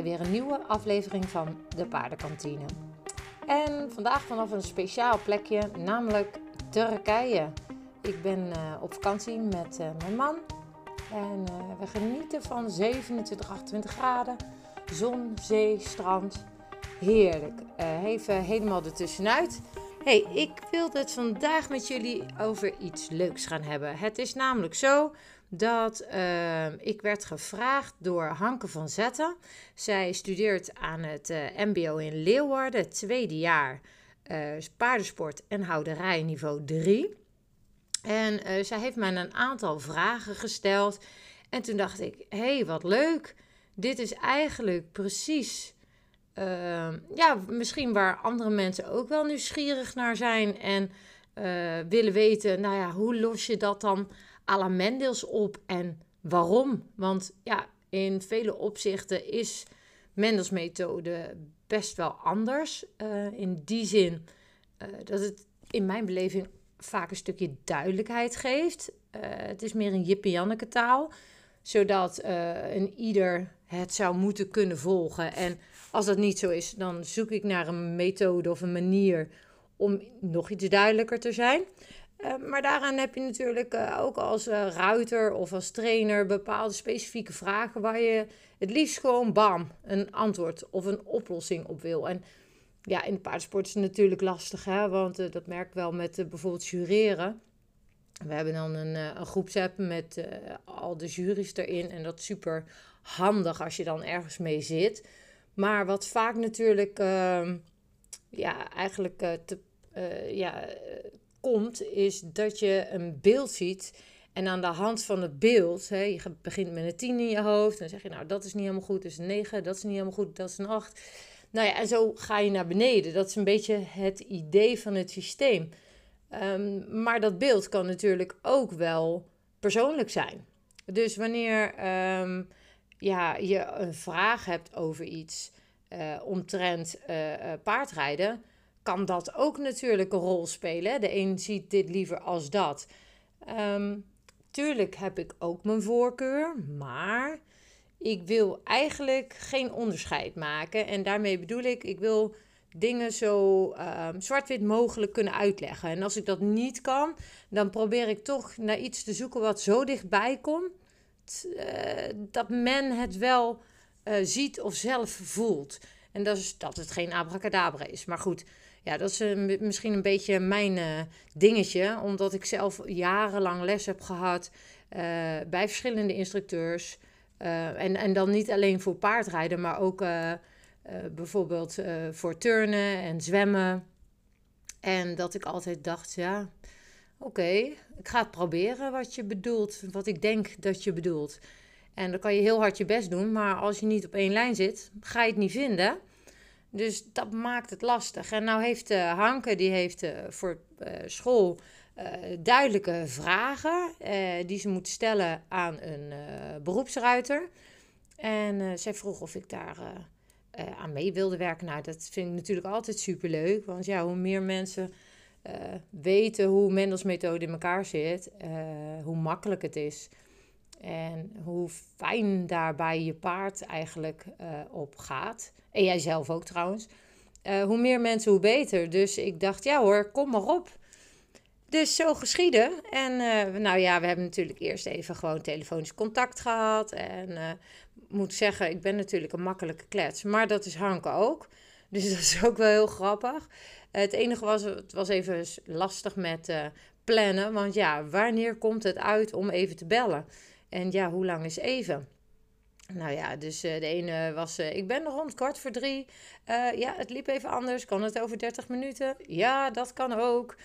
weer een nieuwe aflevering van de Paardenkantine. En vandaag vanaf een speciaal plekje, namelijk Turkije. Ik ben uh, op vakantie met uh, mijn man en uh, we genieten van 27, 28 graden, zon, zee, strand. Heerlijk. even helemaal ertussenuit. Hey, ik wilde het vandaag met jullie over iets leuks gaan hebben. Het is namelijk zo dat uh, ik werd gevraagd door Hanke van Zetten. Zij studeert aan het uh, MBO in Leeuwarden, tweede jaar uh, paardensport en houderij niveau 3. En zij heeft mij een aantal vragen gesteld. En toen dacht ik: hé, hey, wat leuk. Dit is eigenlijk precies. Ehm, ja, misschien waar andere mensen ook wel nieuwsgierig naar zijn en willen weten, nou ja, hoe los je dat dan à Mendels op en waarom? Want ja, in vele opzichten is Mendels methode best wel anders. Uh, in die zin uh, dat het in mijn beleving vaak een stukje duidelijkheid geeft. Uh, het is meer een Jippe-Janneke taal, zodat een ieder het zou moeten kunnen volgen. En als dat niet zo is, dan zoek ik naar een methode of een manier om nog iets duidelijker te zijn. Uh, maar daaraan heb je natuurlijk uh, ook als uh, ruiter of als trainer bepaalde specifieke vragen waar je het liefst gewoon bam een antwoord of een oplossing op wil. En ja, in de paardsport is het natuurlijk lastig, hè, want dat merk ik wel met bijvoorbeeld jureren. We hebben dan een, een groepsapp met al de juries erin en dat is super handig als je dan ergens mee zit. Maar wat vaak natuurlijk ehm, ja, eigenlijk te, ja, komt, is dat je een beeld ziet. En aan de hand van het beeld, hè, je begint met een 10 in je hoofd. Dan zeg je, nou, dat is niet helemaal goed, dat is een 9, dat is niet helemaal goed, dat is een 8. Nou ja, en zo ga je naar beneden. Dat is een beetje het idee van het systeem. Um, maar dat beeld kan natuurlijk ook wel persoonlijk zijn. Dus wanneer um, ja, je een vraag hebt over iets uh, omtrent uh, paardrijden, kan dat ook natuurlijk een rol spelen. De een ziet dit liever als dat. Um, tuurlijk heb ik ook mijn voorkeur, maar ik wil eigenlijk geen onderscheid maken. En daarmee bedoel ik, ik wil dingen zo um, zwart-wit mogelijk kunnen uitleggen. En als ik dat niet kan, dan probeer ik toch naar iets te zoeken wat zo dichtbij komt. Uh, dat men het wel uh, ziet of zelf voelt. En dat is dat het geen abracadabra is. Maar goed, ja, dat is uh, misschien een beetje mijn uh, dingetje, omdat ik zelf jarenlang les heb gehad uh, bij verschillende instructeurs. en, en dan niet alleen voor paardrijden, maar ook bijvoorbeeld voor turnen en zwemmen. En dat ik altijd dacht, ja, oké, ik ga het proberen wat je bedoelt, wat ik denk dat je bedoelt. En dan kan je heel hard je best doen, maar als je niet op één lijn zit, ga je het niet vinden. Dus dat maakt het lastig. En nou heeft uh, Hanke, die heeft uh, voor uh, school duidelijke vragen die ze moet stellen aan een beroepsruiter. En zij vroeg of ik daar aan mee wilde werken. Nou, dat vind ik natuurlijk altijd superleuk. Want ja, hoe meer mensen weten hoe Mendels methode in elkaar zit, hoe makkelijk het is. En hoe fijn daarbij je paard eigenlijk op gaat. En jij zelf ook trouwens. Uh, hoe meer mensen, hoe beter. Dus ik dacht, ja hoor, kom maar op. Dus zo geschieden. En uh, nou ja, we hebben natuurlijk eerst even gewoon telefonisch contact gehad. En moet zeggen, ik ben natuurlijk een makkelijke klets. Maar dat is Hanke ook. Dus dat is ook wel heel grappig. het enige was, het was even lastig met plannen. Want ja, wanneer komt het uit om even te bellen? En ja, hoe lang is even? Nou ja, dus uh, de ene was, uh, ik ben er rond kwart voor drie. Uh, ja, het liep even anders. Kan het over 30 minuten? Ja, dat kan ook.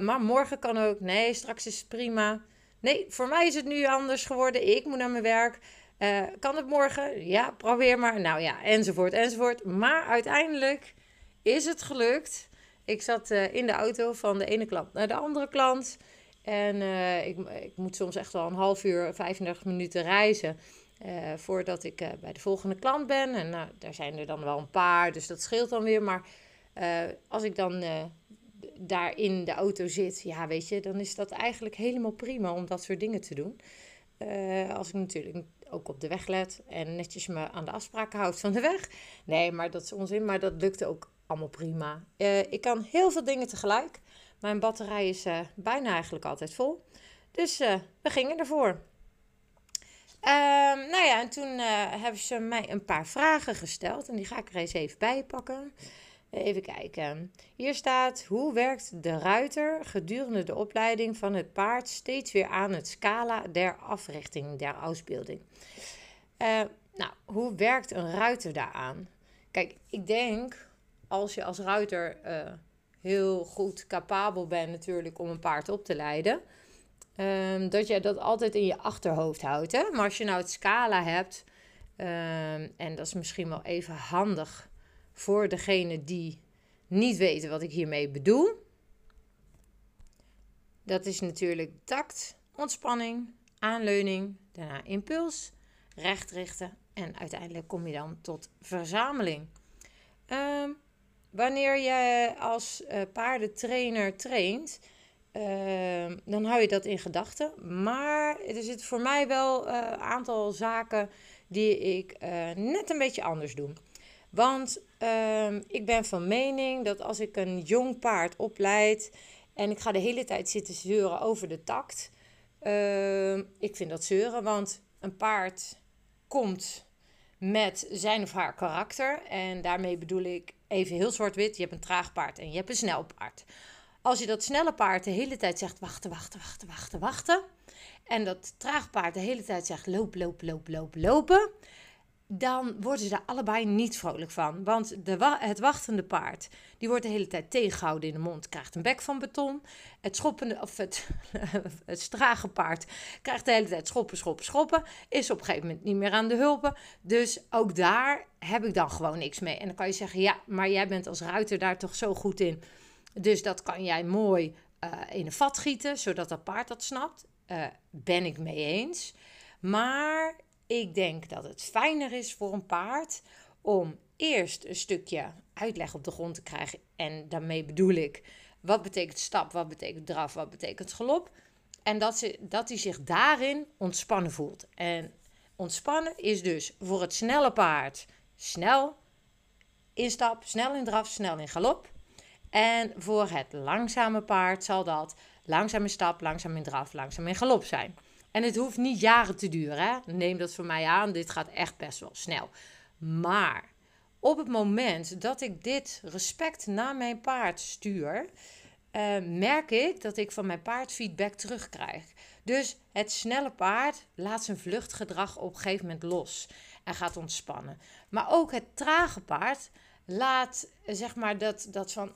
maar morgen kan ook. Nee, straks is het prima. Nee, voor mij is het nu anders geworden. Ik moet naar mijn werk. kan het morgen? Ja, probeer maar. Nou ja, enzovoort, enzovoort. Maar uiteindelijk is het gelukt. Ik zat in de auto van de ene klant naar de andere klant. En ik, ik, moet soms echt wel een half uur, 35 minuten reizen. Uh, voordat ik uh, bij de volgende klant ben. En nou, daar zijn er dan wel een paar, dus dat scheelt dan weer. Maar als ik dan daar in de auto zit, ja, weet je, dan is dat eigenlijk helemaal prima om dat soort dingen te doen. Als ik natuurlijk ook op de weg let en netjes me aan de afspraken houd van de weg. Nee, maar dat is onzin, maar dat lukte ook allemaal prima. Ik kan heel veel dingen tegelijk. Mijn batterij is bijna eigenlijk altijd vol. Dus we gingen ervoor. Ehm, nou ja, en toen hebben ze mij een paar vragen gesteld. En die ga ik er eens even bij pakken. Even kijken. Hier staat: hoe werkt de ruiter gedurende de opleiding van het paard steeds weer aan het scala der africhting, der ausbeelding? Uh, nou, hoe werkt een ruiter daaraan? Kijk, ik denk als je als ruiter uh, heel goed capabel bent natuurlijk om een paard op te leiden, um, dat je dat altijd in je achterhoofd houdt. Hè? Maar als je nou het scala hebt, um, en dat is misschien wel even handig voor degene die niet weten wat ik hiermee bedoel. Dat is natuurlijk tact, ontspanning, aanleuning, daarna impuls, recht richten en uiteindelijk kom je dan tot verzameling. Ehm, wanneer je als uh, paardentrainer traint, ehm, dan hou je dat in gedachten. Maar er zitten voor mij wel een uh, aantal zaken die ik uh, net een beetje anders doe. Want um, ik ben van mening dat als ik een jong paard opleid en ik ga de hele tijd zitten zeuren over de tact, uh, ik vind dat zeuren, want een paard komt met zijn of haar karakter. En daarmee bedoel ik even heel zwart-wit: je hebt een traag paard en je hebt een snel paard. Als je dat snelle paard de hele tijd zegt wachten, wachten, wachten, wachten, wachten. En dat traag paard de hele tijd zegt loop, loop, loop, loop, lopen dan worden ze daar allebei niet vrolijk van. Want de, het wachtende paard, die wordt de hele tijd tegengehouden in de mond, krijgt een bek van beton. Het schoppende, of het, het strage paard krijgt de hele tijd schoppen, schoppen, schoppen. Is op een gegeven moment niet meer aan de hulpen. Dus ook daar heb ik dan gewoon niks mee. En dan kan je zeggen, ja, maar jij bent als ruiter daar toch zo goed in. Dus dat kan jij mooi uh, in een vat gieten, zodat dat paard dat snapt. Uh, ben ik mee eens. Maar ik denk dat het fijner is voor een paard om eerst een stukje uitleg op de grond te krijgen. En daarmee bedoel ik, wat betekent stap, wat betekent draf, wat betekent galop. En dat, ze, dat hij zich daarin ontspannen voelt. En ontspannen is dus voor het snelle paard snel in stap, snel in draf, snel in galop. En voor het langzame paard zal dat langzaam in stap, langzaam in draf, langzaam in galop zijn. En het hoeft niet jaren te duren. Hè? Neem dat voor mij aan. Dit gaat echt best wel snel. Maar op het moment dat ik dit respect naar mijn paard stuur, uh, merk ik dat ik van mijn paard feedback terugkrijg. Dus het snelle paard laat zijn vluchtgedrag op een gegeven moment los en gaat ontspannen. Maar ook het trage paard laat zeg maar dat, dat van,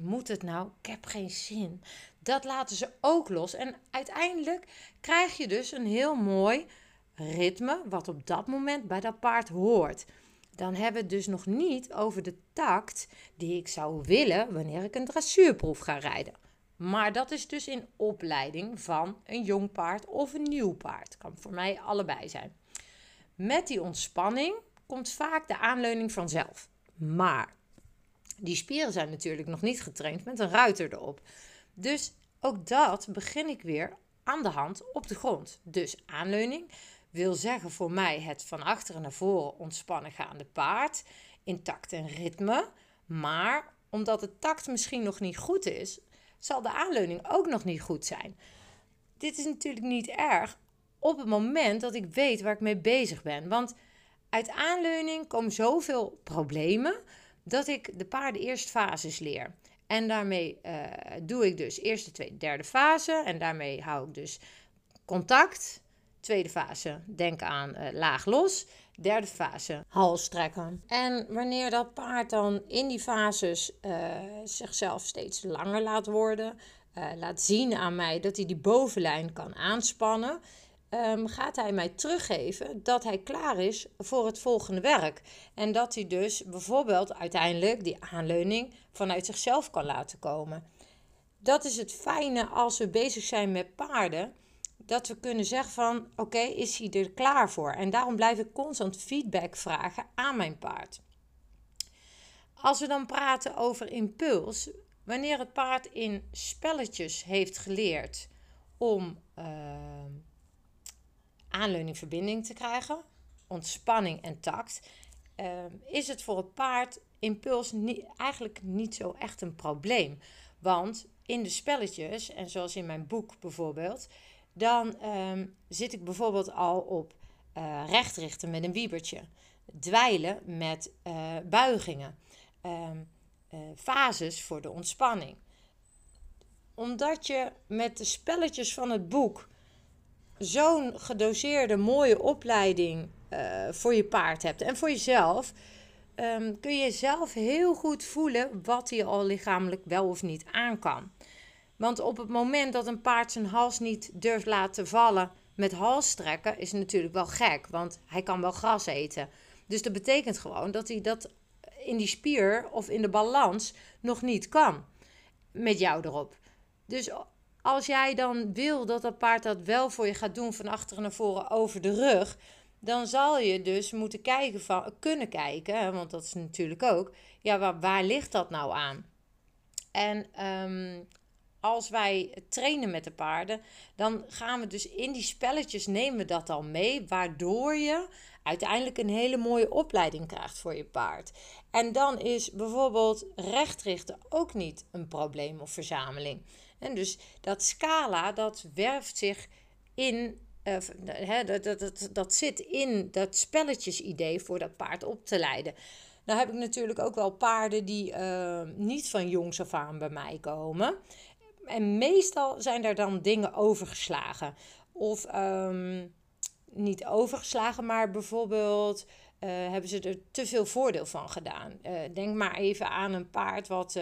moet het nou? Ik heb geen zin. Dat laten ze ook los. En uiteindelijk krijg je dus een heel mooi ritme, wat op dat moment bij dat paard hoort. Dan hebben we het dus nog niet over de tact die ik zou willen wanneer ik een dressuurproef ga rijden. Maar dat is dus in opleiding van een jong paard of een nieuw paard. Kan voor mij allebei zijn. Met die ontspanning komt vaak de aanleuning vanzelf. Maar die spieren zijn natuurlijk nog niet getraind met een ruiter erop. Dus ook dat begin ik weer aan de hand op de grond. Dus aanleuning wil zeggen voor mij het van achteren naar voren ontspannen gaande paard. Intact en ritme. Maar omdat de tact misschien nog niet goed is, zal de aanleuning ook nog niet goed zijn. Dit is natuurlijk niet erg op het moment dat ik weet waar ik mee bezig ben. Want uit aanleuning komen zoveel problemen dat ik de paarden eerst fases leer. En daarmee uh, doe ik dus eerste, tweede, derde fase. En daarmee hou ik dus contact. Tweede fase, denk aan uh, laag los. Derde fase, hals trekken. En wanneer dat paard dan in die fases uh, zichzelf steeds langer laat worden, laat zien aan mij dat hij die bovenlijn kan aanspannen, um, gaat hij mij teruggeven dat hij klaar is voor het volgende werk. En dat hij dus bijvoorbeeld uiteindelijk die aanleuning vanuit zichzelf kan laten komen. Dat is het fijne als we bezig zijn met paarden. Dat we kunnen zeggen van oké, is hij er klaar voor? En daarom blijf ik constant feedback vragen aan mijn paard. Als we dan praten over impuls, wanneer het paard in spelletjes heeft geleerd om uh, aanleuning verbinding te krijgen, ontspanning en tact, ehm, is het voor het paard impuls eigenlijk niet zo echt een probleem. Want in de spelletjes, en zoals in mijn boek bijvoorbeeld, dan ehm, zit ik bijvoorbeeld al op uh, rechtrichten met een wiebertje, dweilen met uh, buigingen, um, fases voor de ontspanning. Omdat je met de spelletjes van het boek zo'n gedoseerde mooie opleiding voor je paard hebt en voor jezelf, um, kun je zelf heel goed voelen wat hij al lichamelijk wel of niet aan kan. Want op het moment dat een paard zijn hals niet durft laten vallen met halsstrekken, is het natuurlijk wel gek, want hij kan wel gras eten. Dus dat betekent gewoon dat hij dat in die spier of in de balans nog niet kan. Met jou erop. Dus als jij dan wil dat dat paard dat wel voor je gaat doen van achteren naar voren over de rug, dan zal je dus moeten kijken van, kunnen kijken, want dat is natuurlijk ook, ja, waar, ligt dat nou aan? En um, als wij trainen met de paarden, dan gaan we dus in die spelletjes nemen dat al mee, waardoor je uiteindelijk een hele mooie opleiding krijgt voor je paard. En dan is bijvoorbeeld rechtrichten ook niet een probleem of verzameling. En dus dat scala, dat werft zich in uh, dat, dat, dat, dat zit in dat spelletjesidee voor dat paard op te leiden. Nou heb ik natuurlijk ook wel paarden die uh, niet van jongs af aan bij mij komen. En meestal zijn er dan dingen overgeslagen. Of um, niet overgeslagen, maar bijvoorbeeld uh, hebben ze er te veel voordeel van gedaan. Denk maar even aan een paard wat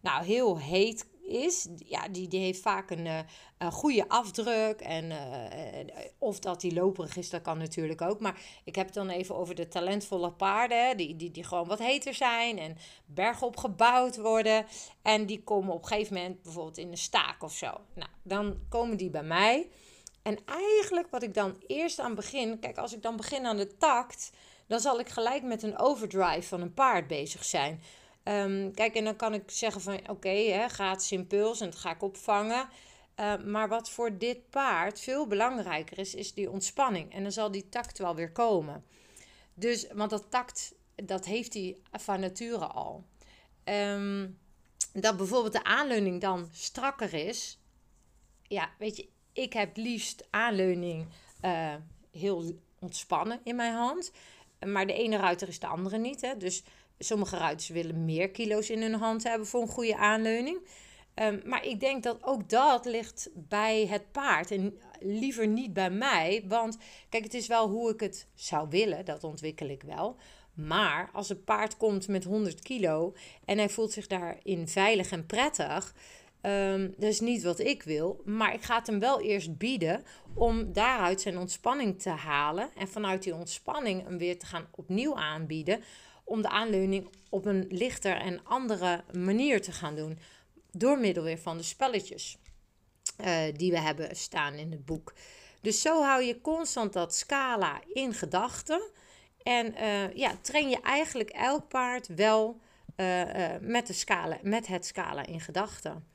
nou, heel heet is, ja, die, die heeft vaak een, uh, een goede afdruk. En, uh, of dat die loperig is, dat kan natuurlijk ook. Maar ik heb het dan even over de talentvolle paarden. Die, die, die gewoon wat heter zijn en bergop gebouwd worden. En die komen op een gegeven moment bijvoorbeeld in een staak of zo. Nou, dan komen die bij mij. En eigenlijk wat ik dan eerst aan begin... Kijk, als ik dan begin aan de takt... Dan zal ik gelijk met een overdrive van een paard bezig zijn. Um, kijk, en dan kan ik zeggen van oké, okay, gratis impuls en dat ga ik opvangen. Uh, maar wat voor dit paard veel belangrijker is, is die ontspanning. En dan zal die tact wel weer komen. Dus, want dat tact, dat heeft hij van nature al. Um, dat bijvoorbeeld de aanleuning dan strakker is. Ja, weet je, ik heb liefst aanleuning uh, heel ontspannen in mijn hand. Maar de ene ruiter is de andere niet. Hè? Dus Sommige ruiters willen meer kilo's in hun hand hebben voor een goede aanleuning. Um, maar ik denk dat ook dat ligt bij het paard en liever niet bij mij. Want kijk, het is wel hoe ik het zou willen, dat ontwikkel ik wel. Maar als een paard komt met 100 kilo en hij voelt zich daarin veilig en prettig, um, dat is niet wat ik wil. Maar ik ga het hem wel eerst bieden om daaruit zijn ontspanning te halen en vanuit die ontspanning hem weer te gaan opnieuw aanbieden om de aanleuning op een lichter en andere manier te gaan doen. Door middel weer van de spelletjes uh, die we hebben staan in het boek. Dus zo hou je constant dat scala in gedachten. En uh, ja, train je eigenlijk elk paard wel uh, met, de scala, met het scala in gedachten.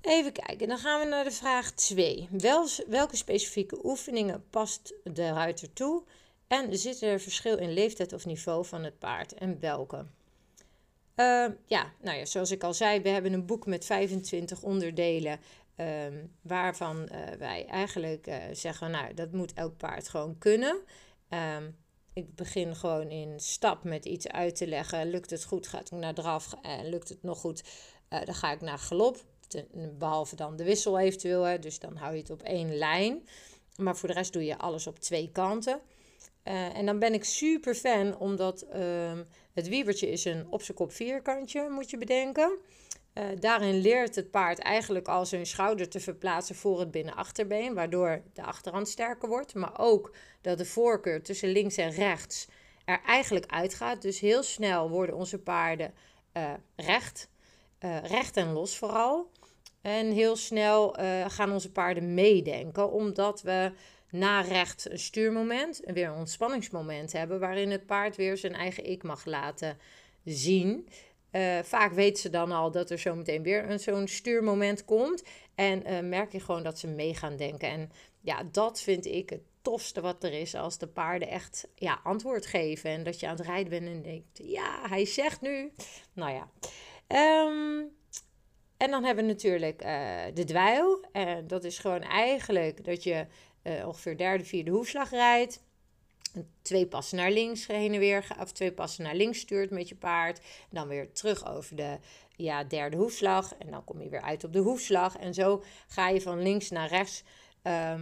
Even kijken, dan gaan we naar de vraag 2. Wel, welke specifieke oefeningen past de ruiter toe? En zit er verschil in leeftijd of niveau van het paard en welke? Uh, ja, nou ja, zoals ik al zei, we hebben een boek met 25 onderdelen. Uh, waarvan uh, wij eigenlijk eh, zeggen, nou, dat moet elk paard gewoon kunnen. Ehm, ik begin gewoon in stap met iets uit te leggen. Lukt het goed, ga ik naar draf. En lukt het nog goed, dan ga ik naar galop. behalve dan de wissel eventueel, hè, dus dan hou je het op één lijn. Maar voor de rest doe je alles op twee kanten. Uh, en dan ben ik super fan, omdat uh, het wievertje is een op zijn kop vierkantje, moet je bedenken. Uh, daarin leert het paard eigenlijk al zijn schouder te verplaatsen voor het binnenachterbeen, waardoor de achterhand sterker wordt. Maar ook dat de voorkeur tussen links en rechts er eigenlijk uitgaat. Dus heel snel worden onze paarden uh, recht, recht en los vooral. En heel snel gaan onze paarden meedenken, omdat we na recht een stuurmoment en weer een ontspanningsmoment hebben, waarin het paard weer zijn eigen ik mag laten zien. Uh, vaak weten ze dan al dat er zometeen weer een, zo'n stuurmoment komt. En uh, merk je gewoon dat ze mee gaan denken. En ja, dat vind ik het tofste wat er is als de paarden echt ja, antwoord geven. En dat je aan het rijden bent en denkt, ja, hij zegt nu. Nou ja. Ehm, en dan hebben we natuurlijk uh, de dweil. En dat is gewoon eigenlijk dat je uh, ongeveer derde, vierde hoefslag rijdt. Twee passen naar links heen en weer, of twee passen naar links stuurt met je paard. Dan weer terug over de ja, derde hoefslag. En dan kom je weer uit op de hoefslag. En zo ga je van links naar rechts uh,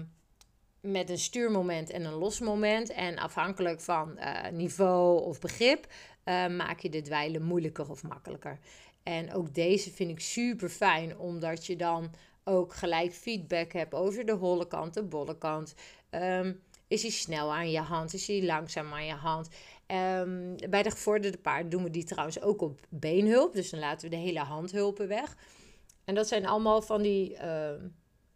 met een stuurmoment en een losmoment. En afhankelijk van uh, niveau of begrip uh, maak je de dweilen moeilijker of makkelijker. En ook deze vind ik super fijn, omdat je dan ook gelijk feedback hebt over de holle kant, de bolle kant. Um, is hij snel aan je hand? Is hij langzaam aan je hand? Um, bij de gevorderde paarden doen we die trouwens ook op beenhulp. Dus dan laten we de hele handhulpen weg. En dat zijn allemaal van die uh,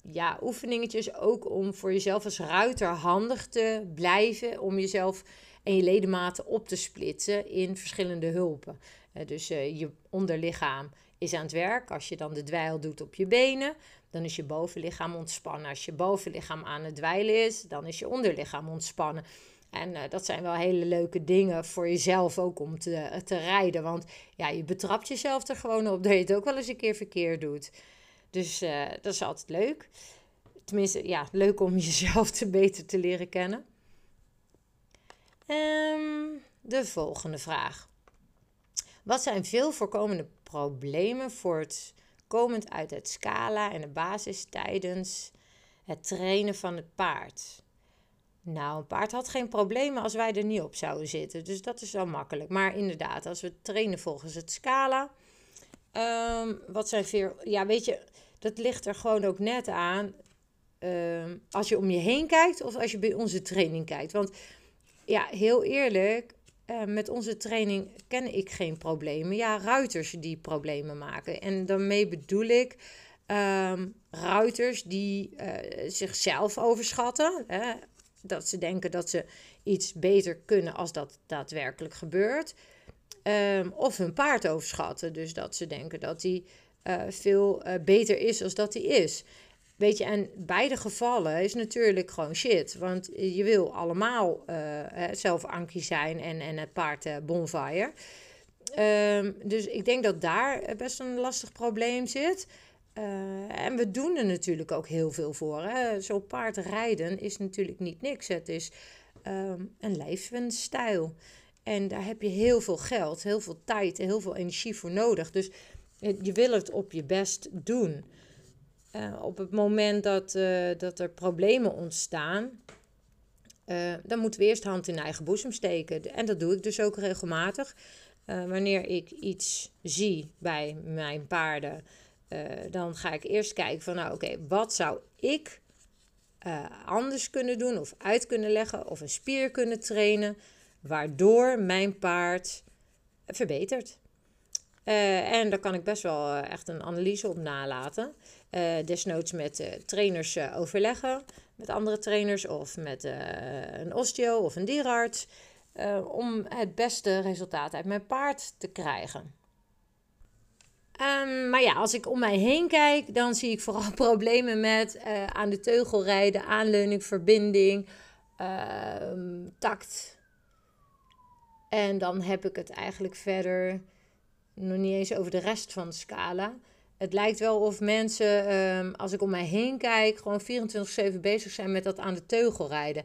ja, oefeningetjes ook om voor jezelf als ruiter handig te blijven. Om jezelf en je ledematen op te splitsen in verschillende hulpen. Dus uh, je onderlichaam is aan het werk. Als je dan de dweil doet op je benen, dan is je bovenlichaam ontspannen. Als je bovenlichaam aan het dweilen is, dan is je onderlichaam ontspannen. En uh, dat zijn wel hele leuke dingen voor jezelf ook om te, te rijden. Want ja, je betrapt jezelf er gewoon op dat je het ook wel eens een keer verkeerd doet. Dus dat is altijd leuk. Tenminste, ja, leuk om jezelf te beter te leren kennen. Um, de volgende vraag. Wat zijn veel voorkomende problemen voor het komend uit het scala en de basis tijdens het trainen van het paard? Nou, een paard had geen problemen als wij er niet op zouden zitten. Dus dat is wel makkelijk. Maar inderdaad, als we trainen volgens het scala. Um, wat zijn veel. Ja, weet je, dat ligt er gewoon ook net aan. Um, als je om je heen kijkt of als je bij onze training kijkt. Want ja, heel eerlijk, uh, met onze training ken ik geen problemen. Ja, ruiters die problemen maken. En daarmee bedoel ik um, ruiters die uh, zichzelf overschatten. Hè? Dat ze denken dat ze iets beter kunnen als dat daadwerkelijk gebeurt. Um, of hun paard overschatten. Dus dat ze denken dat hij uh, veel beter is als dat hij is. Weet je, en beide gevallen is natuurlijk gewoon shit. Want je wil allemaal uh, zelf Ankie zijn en, en het paard uh, bonfire. Um, dus ik denk dat daar best een lastig probleem zit. En we doen er natuurlijk ook heel veel voor. Zo'n paard rijden is natuurlijk niet niks. Het is um, een levensstijl. En daar heb je heel veel geld, heel veel tijd en heel veel energie voor nodig. Dus je wil het op je best doen. Uh, op het moment dat, uh, dat er problemen ontstaan, uh, dan moeten we eerst hand in eigen boezem steken. En dat doe ik dus ook regelmatig. wanneer ik iets zie bij mijn paarden, dan ga ik eerst kijken van, nou oké, wat zou ik anders kunnen doen of uit kunnen leggen of een spier kunnen trainen, waardoor mijn paard verbetert. en daar kan ik best wel echt een analyse op nalaten. Uh, desnoods met uh, trainers uh, overleggen, met andere trainers of met een osteo of een dierarts, om het beste resultaat uit mijn paard te krijgen. Um, maar ja, als ik om mij heen kijk, dan zie ik vooral problemen met aan de teugel rijden, aanleuning, verbinding, ehm, tact. En dan heb ik het eigenlijk verder nog niet eens over de rest van de scala het lijkt wel of mensen, ehm, als ik om mij heen kijk, gewoon 24-7 bezig zijn met dat aan de teugel rijden.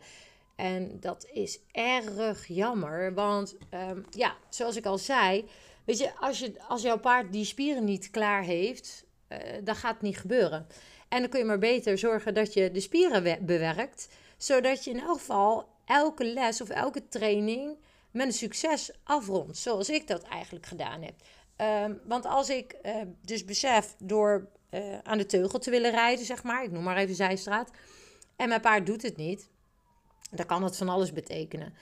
En dat is erg jammer, want um, ja, zoals ik al zei, weet je, als, je, als jouw paard die spieren niet klaar heeft, uh, dan gaat het niet gebeuren. En dan kun je maar beter zorgen dat je de spieren bewerkt, zodat je in elk geval elke les of elke training met een succes afrondt, zoals ik dat eigenlijk gedaan heb. Um, want als ik uh, dus besef door uh, aan de teugel te willen rijden, zeg maar, ik noem maar even zijstraat, en mijn paard doet het niet, dan kan het van alles betekenen.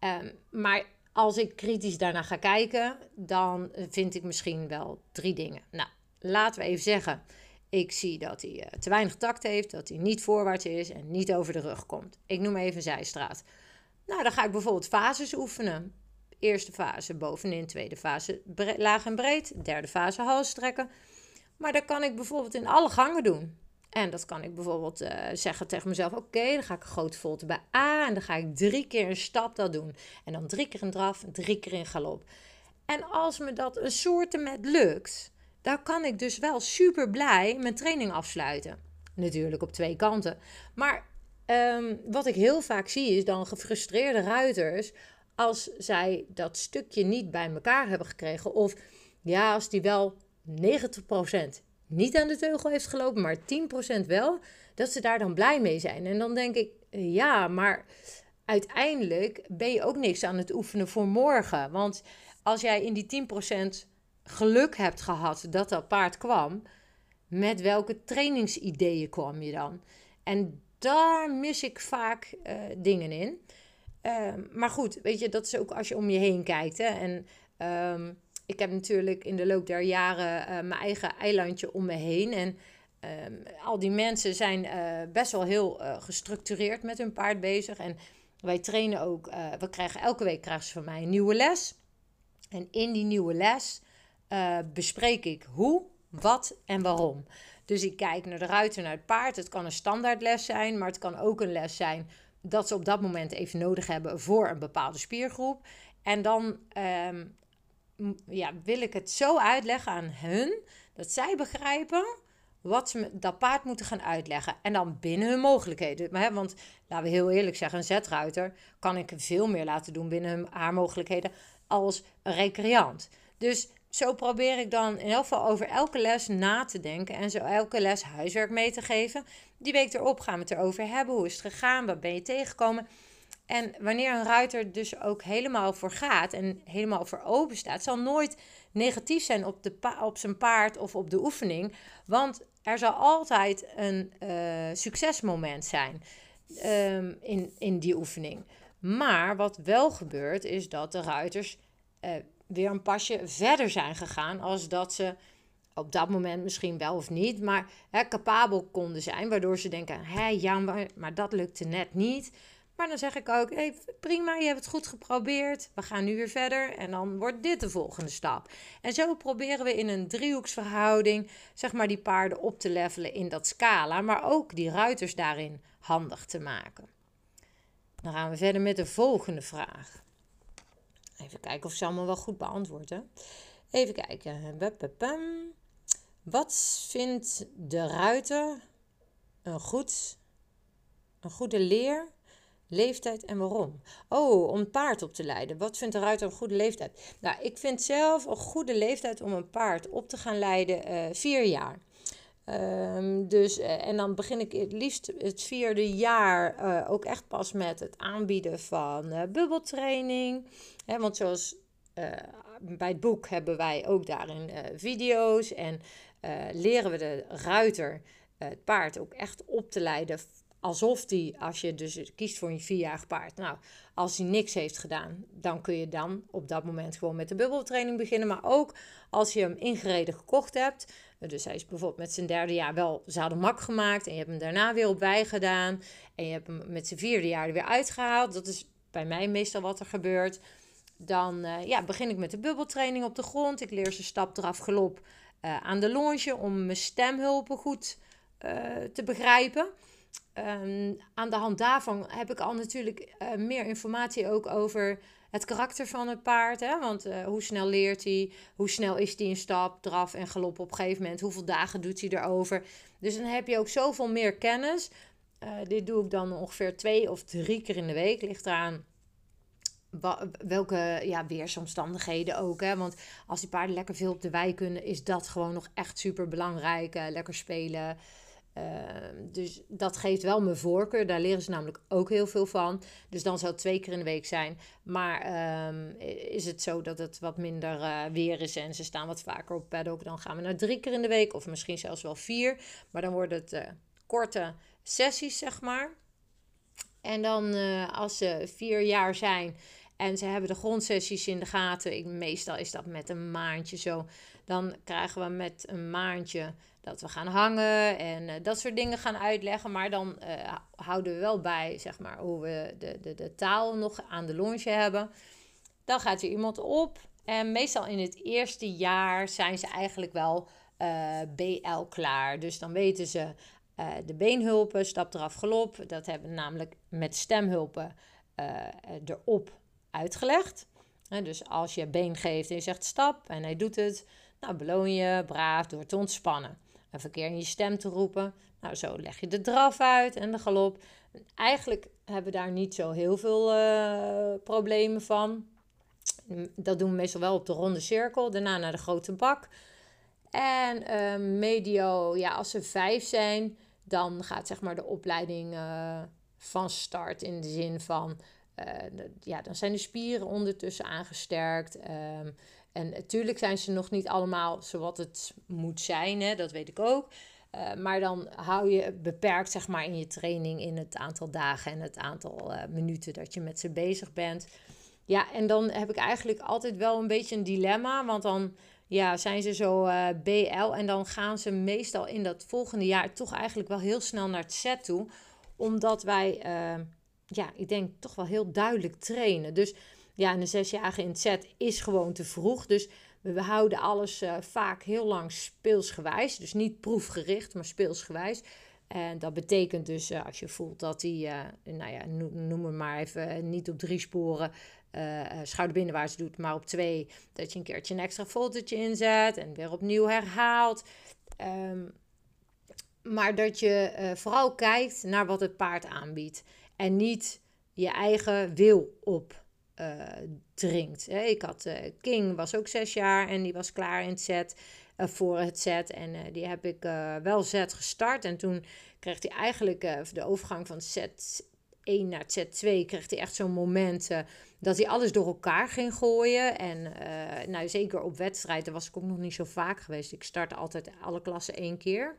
Um, maar als ik kritisch daarna ga kijken, dan vind ik misschien wel drie dingen. Nou, laten we even zeggen, ik zie dat hij uh, te weinig tact heeft, dat hij niet voorwaarts is en niet over de rug komt. Ik noem even zijstraat. Nou, dan ga ik bijvoorbeeld fases oefenen. Eerste fase bovenin, tweede fase laag en breed, derde fase hals strekken. Maar dat kan ik bijvoorbeeld in alle gangen doen. En dat kan ik bijvoorbeeld uh, zeggen tegen mezelf: oké, dan ga ik een grote volte bij A en dan ga ik drie keer een stap dat doen. En dan drie keer een draf, drie keer in galop. En als me dat een soort met lukt, dan kan ik dus wel super blij mijn training afsluiten. Natuurlijk op twee kanten. Maar um, wat ik heel vaak zie is dan gefrustreerde ruiters als zij dat stukje niet bij elkaar hebben gekregen. Of ja, als die wel 90% niet aan de teugel heeft gelopen, maar 10% wel, dat ze daar dan blij mee zijn. En dan denk ik, ja, maar uiteindelijk ben je ook niks aan het oefenen voor morgen. Want als jij in die 10% geluk hebt gehad dat dat paard kwam, met welke trainingsideeën kwam je dan? En daar mis ik vaak uh, dingen in. Ehm, maar goed, weet je, dat is ook als je om je heen kijkt. Hè? En um, ik heb natuurlijk in de loop der jaren uh, mijn eigen eilandje om me heen. En um, al die mensen zijn uh, best wel heel uh, gestructureerd met hun paard bezig. En wij trainen ook, we krijgen elke week krijgen ze van mij een nieuwe les. En in die nieuwe les bespreek ik hoe, wat en waarom. Dus ik kijk naar de ruiter, naar het paard. Het kan een standaardles zijn, maar het kan ook een les zijn dat ze op dat moment even nodig hebben voor een bepaalde spiergroep. En dan um, ja, wil ik het zo uitleggen aan hun dat zij begrijpen wat ze dat paard moeten gaan uitleggen. En dan binnen hun mogelijkheden. Maar, hè, want laten we heel eerlijk zeggen, een zetruiter kan ik veel meer laten doen binnen haar mogelijkheden als een recreant. Dus zo probeer ik dan in elk geval over elke les na te denken en zo elke les huiswerk mee te geven. Die week erop gaan we het erover hebben. Hoe is het gegaan? Wat ben je tegengekomen? En wanneer een ruiter dus ook helemaal voor gaat en helemaal voor open staat, zal nooit negatief zijn op, de op zijn paard of op de oefening. Want er zal altijd een uh, succesmoment zijn um, in, in die oefening. Maar wat wel gebeurt, is dat de ruiters uh, weer een pasje verder zijn gegaan als dat ze op dat moment misschien wel of niet, maar hè, capabel konden zijn, waardoor ze denken, hé, ja, maar, dat lukte net niet. Maar dan zeg ik ook, hey, prima, je hebt het goed geprobeerd. We gaan nu weer verder en dan wordt dit de volgende stap. En zo proberen we in een driehoeksverhouding, zeg maar, die paarden op te levelen in dat scala, maar ook die ruiters daarin handig te maken. Dan gaan we verder met de volgende vraag. Even kijken of ze allemaal wel goed beantwoorden. Even kijken. Wat vindt de ruiter een, goed, een goede leer Leeftijd en waarom? Oh, om een paard op te leiden. Wat vindt de ruiter een goede leeftijd? Nou, ik vind zelf een goede leeftijd om een paard op te gaan leiden uh, vier jaar. Um, dus, uh, en dan begin ik het liefst het vierde jaar uh, ook echt pas met het aanbieden van bubbeltraining. Hè, want zoals bij het boek hebben wij ook daarin video's en leren we de ruiter het paard ook echt op te leiden alsof die, als je dus kiest voor een vierjarig paard, nou, als hij niks heeft gedaan, dan kun je dan op dat moment gewoon met de bubbeltraining beginnen. Maar ook als je hem ingereden gekocht hebt, dus hij is bijvoorbeeld met zijn derde jaar wel mak gemaakt en je hebt hem daarna weer op wij gedaan en je hebt hem met zijn vierde jaar er weer uitgehaald. Dat is bij mij meestal wat er gebeurt. Dan uh, ja, begin ik met de bubbeltraining op de grond. Ik leer ze stap, draf, galop uh, aan de longe om mijn stemhulpen goed uh, te begrijpen. Um, aan de hand daarvan heb ik al natuurlijk uh, meer informatie ook over het karakter van het paard. Hè? Want uh, hoe snel leert hij? Hoe snel is hij in stap, draf en galop op een gegeven moment? Hoeveel dagen doet hij erover? Dus dan heb je ook zoveel meer kennis. Uh, dit doe ik dan ongeveer twee of drie keer in de week. Ligt eraan welke ja, weersomstandigheden ook. Hè? Want als die paarden lekker veel op de wei kunnen, is dat gewoon nog echt super belangrijk. lekker spelen. Ehm, dus dat geeft wel mijn voorkeur. Daar leren ze namelijk ook heel veel van. Dus dan zou het twee keer in de week zijn. Maar ehm, is het zo dat het wat minder uh, weer is en ze staan wat vaker op paddock, dan gaan we naar drie keer in de week of misschien zelfs wel vier. Maar dan worden het uh, korte sessies, zeg maar. En dan uh, als ze vier jaar zijn en ze hebben de grondsessies in de gaten, meestal is dat met een maandje zo, dan krijgen we met een maandje dat we gaan hangen en uh, dat soort dingen gaan uitleggen. Maar dan uh, houden we wel bij, zeg maar, hoe we de, de, de taal nog aan de longe hebben. Dan gaat er iemand op. En meestal in het eerste jaar zijn ze eigenlijk wel uh, BL klaar. Dus dan weten ze de beenhulpen, stap eraf galop, dat hebben we namelijk met stemhulpen erop uitgelegd. dus als je been geeft en je zegt stap en hij doet het, nou beloon je braaf door te ontspannen. Een verkeer in je stem te roepen. Nou, zo leg je de draf uit en de galop. Eigenlijk hebben we daar niet zo heel veel uh, problemen van. Dat doen we meestal wel op de ronde cirkel. Daarna naar de grote bak. En uh, medio, ja, als ze vijf zijn, dan gaat zeg maar de opleiding uh, van start in de zin van, ja, dan zijn de spieren ondertussen aangesterkt. Um, en natuurlijk zijn ze nog niet allemaal zoals het moet zijn, hè, dat weet ik ook. Uh, maar dan hou je beperkt zeg maar, in je training in het aantal dagen en het aantal uh, minuten dat je met ze bezig bent. Ja, en dan heb ik eigenlijk altijd wel een beetje een dilemma. Want dan ja, zijn ze zo eh, BL en dan gaan ze meestal in dat volgende jaar toch eigenlijk wel heel snel naar het set toe. Omdat wij, ja, ik denk toch wel heel duidelijk trainen. Dus ja, een zesjarige in set is gewoon te vroeg. Dus we houden alles uh, vaak heel lang speelsgewijs. Dus niet proefgericht, maar speelsgewijs. En dat betekent dus uh, als je voelt dat hij, uh, nou ja, noem het maar even, niet op drie sporen schouderbinnenwaarts doet, maar op twee, dat je een keertje een extra foldertje inzet en weer opnieuw herhaalt. Um, maar dat je vooral kijkt naar wat het paard aanbiedt en niet je eigen wil op uh, drinkt. Ik had uh, King, was ook zes jaar en die was klaar in het set, uh, voor het set. En die heb ik wel set gestart. En toen kreeg hij eigenlijk de overgang van set 1 naar set 2, kreeg hij echt zo'n moment dat hij alles door elkaar ging gooien. En nou, zeker op wedstrijden was ik ook nog niet zo vaak geweest. Ik startte altijd alle klassen één keer.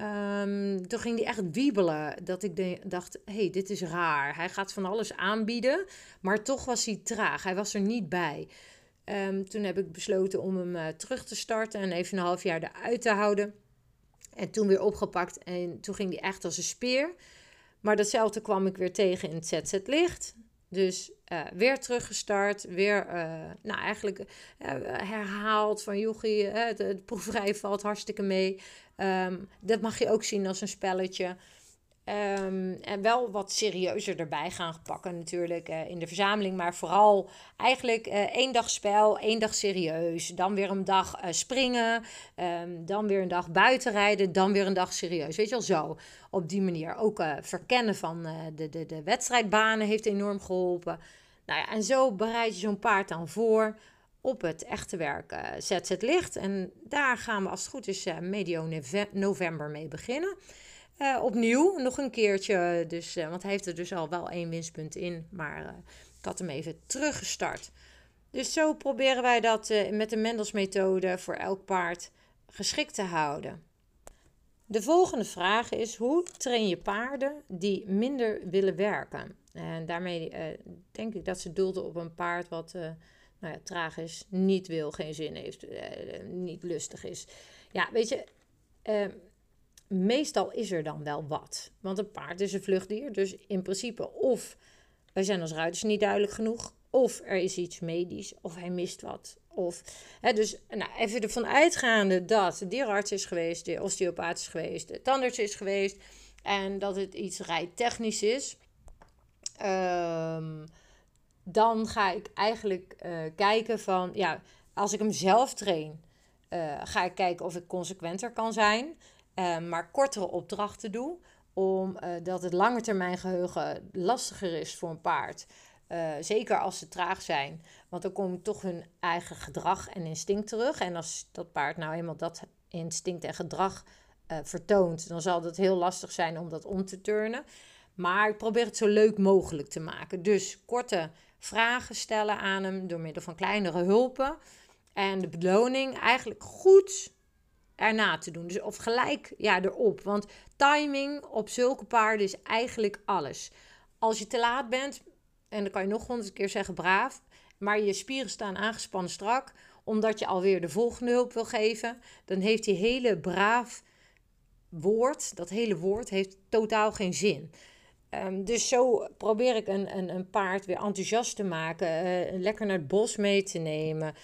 Um, toen ging hij echt wiebelen. Dat ik dacht, hey, dit is raar. Hij gaat van alles aanbieden, maar toch was hij traag. Hij was er niet bij. Um, toen heb ik besloten om hem uh, terug te starten en even een half jaar eruit te houden. En toen weer opgepakt en toen ging hij echt als een speer. Maar datzelfde kwam ik weer tegen in het ZZ Licht. Dus uh, weer teruggestart, weer uh, nou, eigenlijk uh, herhaald van jochie, het, het valt hartstikke mee. Um, dat mag je ook zien als een spelletje. Um, en wel wat serieuzer erbij gaan pakken natuurlijk uh, in de verzameling. Maar vooral eigenlijk uh, één dag spel, één dag serieus. Dan weer een dag uh, springen. Um, dan weer een dag buitenrijden. Dan weer een dag serieus. Weet je wel, zo. Op die manier. Ook verkennen van de, de, de wedstrijdbanen heeft enorm geholpen. Nou ja, en zo bereid je zo'n paard dan voor op het echte werk Zet het licht. En daar gaan we als het goed is medio november mee beginnen. Uh, opnieuw, nog een keertje. Dus, want hij heeft er dus al wel één winstpunt in. Maar ik had hem even teruggestart. Dus zo proberen wij dat met de Mendels-methode voor elk paard geschikt te houden. De volgende vraag is: hoe train je paarden die minder willen werken? En daarmee denk ik dat ze doelde op een paard wat nou ja, traag is, niet wil, geen zin heeft, eh, niet lustig is. Ja, weet je, eh, meestal is er dan wel wat. Want een paard is een vluchtdier, dus in principe of wij zijn als ruiters niet duidelijk genoeg, of er is iets medisch, of hij mist wat. Of, hè, dus nou, even ervan uitgaande dat de dierenarts is geweest, de osteopaat is geweest, de tandarts is geweest en dat het iets rijtechnisch is. Um, dan ga ik eigenlijk uh, kijken van, ja, als ik hem zelf train, uh, ga ik kijken of ik consequenter kan zijn, uh, maar kortere opdrachten doe, omdat het lange termijn geheugen lastiger is voor een paard. zeker als ze traag zijn, want dan komt toch hun eigen gedrag en instinct terug. En als dat paard nou eenmaal dat instinct en gedrag vertoont, dan zal het heel lastig zijn om dat om te turnen. Maar ik probeer het zo leuk mogelijk te maken. Dus korte vragen stellen aan hem door middel van kleinere hulpen. En de beloning eigenlijk goed erna te doen. Dus of gelijk ja, erop. Want timing op zulke paarden is eigenlijk alles. Als je te laat bent, en dan kan je nog honderd keer zeggen braaf, maar je spieren staan aangespannen strak, omdat je alweer de volgende hulp wil geven, dan heeft die hele braaf woord, dat hele woord, heeft totaal geen zin. Ehm, dus zo probeer ik een, een, een, paard weer enthousiast te maken, uh, lekker naar het bos mee te nemen.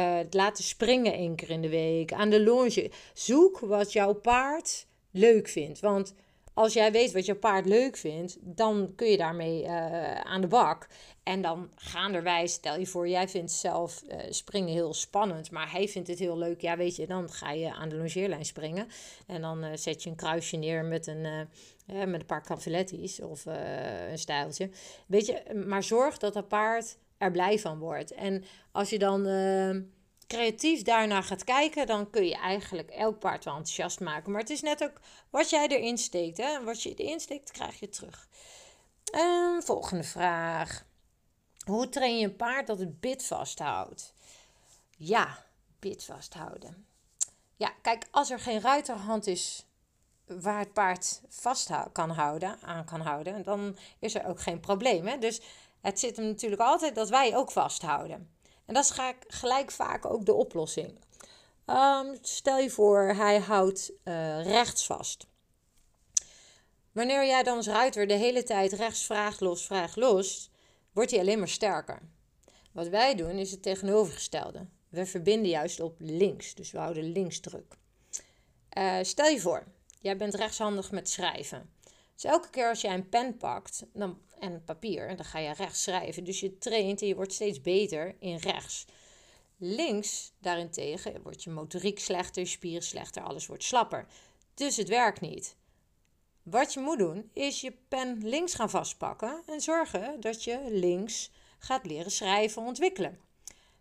Het laten springen één keer in de week, aan de longe. Zoek wat jouw paard leuk vindt. Want als jij weet wat je paard leuk vindt, dan kun je daarmee uh, aan de bak. En dan gaanderwijs, stel je voor, jij vindt zelf uh, springen heel spannend, maar hij vindt het heel leuk. Ja, weet je, dan ga je aan de longeerlijn springen. En dan zet je een kruisje neer met een, met een paar cavalettis of een stijltje. Weet je, maar zorg dat dat paard er blij van wordt. En als je dan creatief daarnaar gaat kijken, dan kun je eigenlijk elk paard wel enthousiast maken. Maar het is net ook wat jij erin steekt. Hè? Wat je erin steekt, krijg je terug. En volgende vraag. Hoe train je een paard dat het bit vasthoudt? Ja, bit vasthouden. Ja, kijk, als er geen ruiterhand is waar het paard vast kan houden, aan kan houden, dan is er ook geen probleem. Hè? Dus het zit hem natuurlijk altijd dat wij ook vasthouden. En dat is gelijk vaak ook de oplossing. Um, stel je voor, hij houdt uh, rechts vast. Wanneer jij dan als ruiter de hele tijd rechts vraagt los, vraagt los, wordt hij alleen maar sterker. Wat wij doen is het tegenovergestelde. We verbinden juist op links, dus we houden links druk. Uh, stel je voor, jij bent rechtshandig met schrijven. Dus elke keer als jij een pen pakt dan, en papier, dan ga je rechts schrijven. Dus je traint en je wordt steeds beter in rechts. Links daarentegen wordt je motoriek slechter, je spieren slechter, alles wordt slapper. Dus het werkt niet. Wat je moet doen, is je pen links gaan vastpakken en zorgen dat je links gaat leren schrijven ontwikkelen.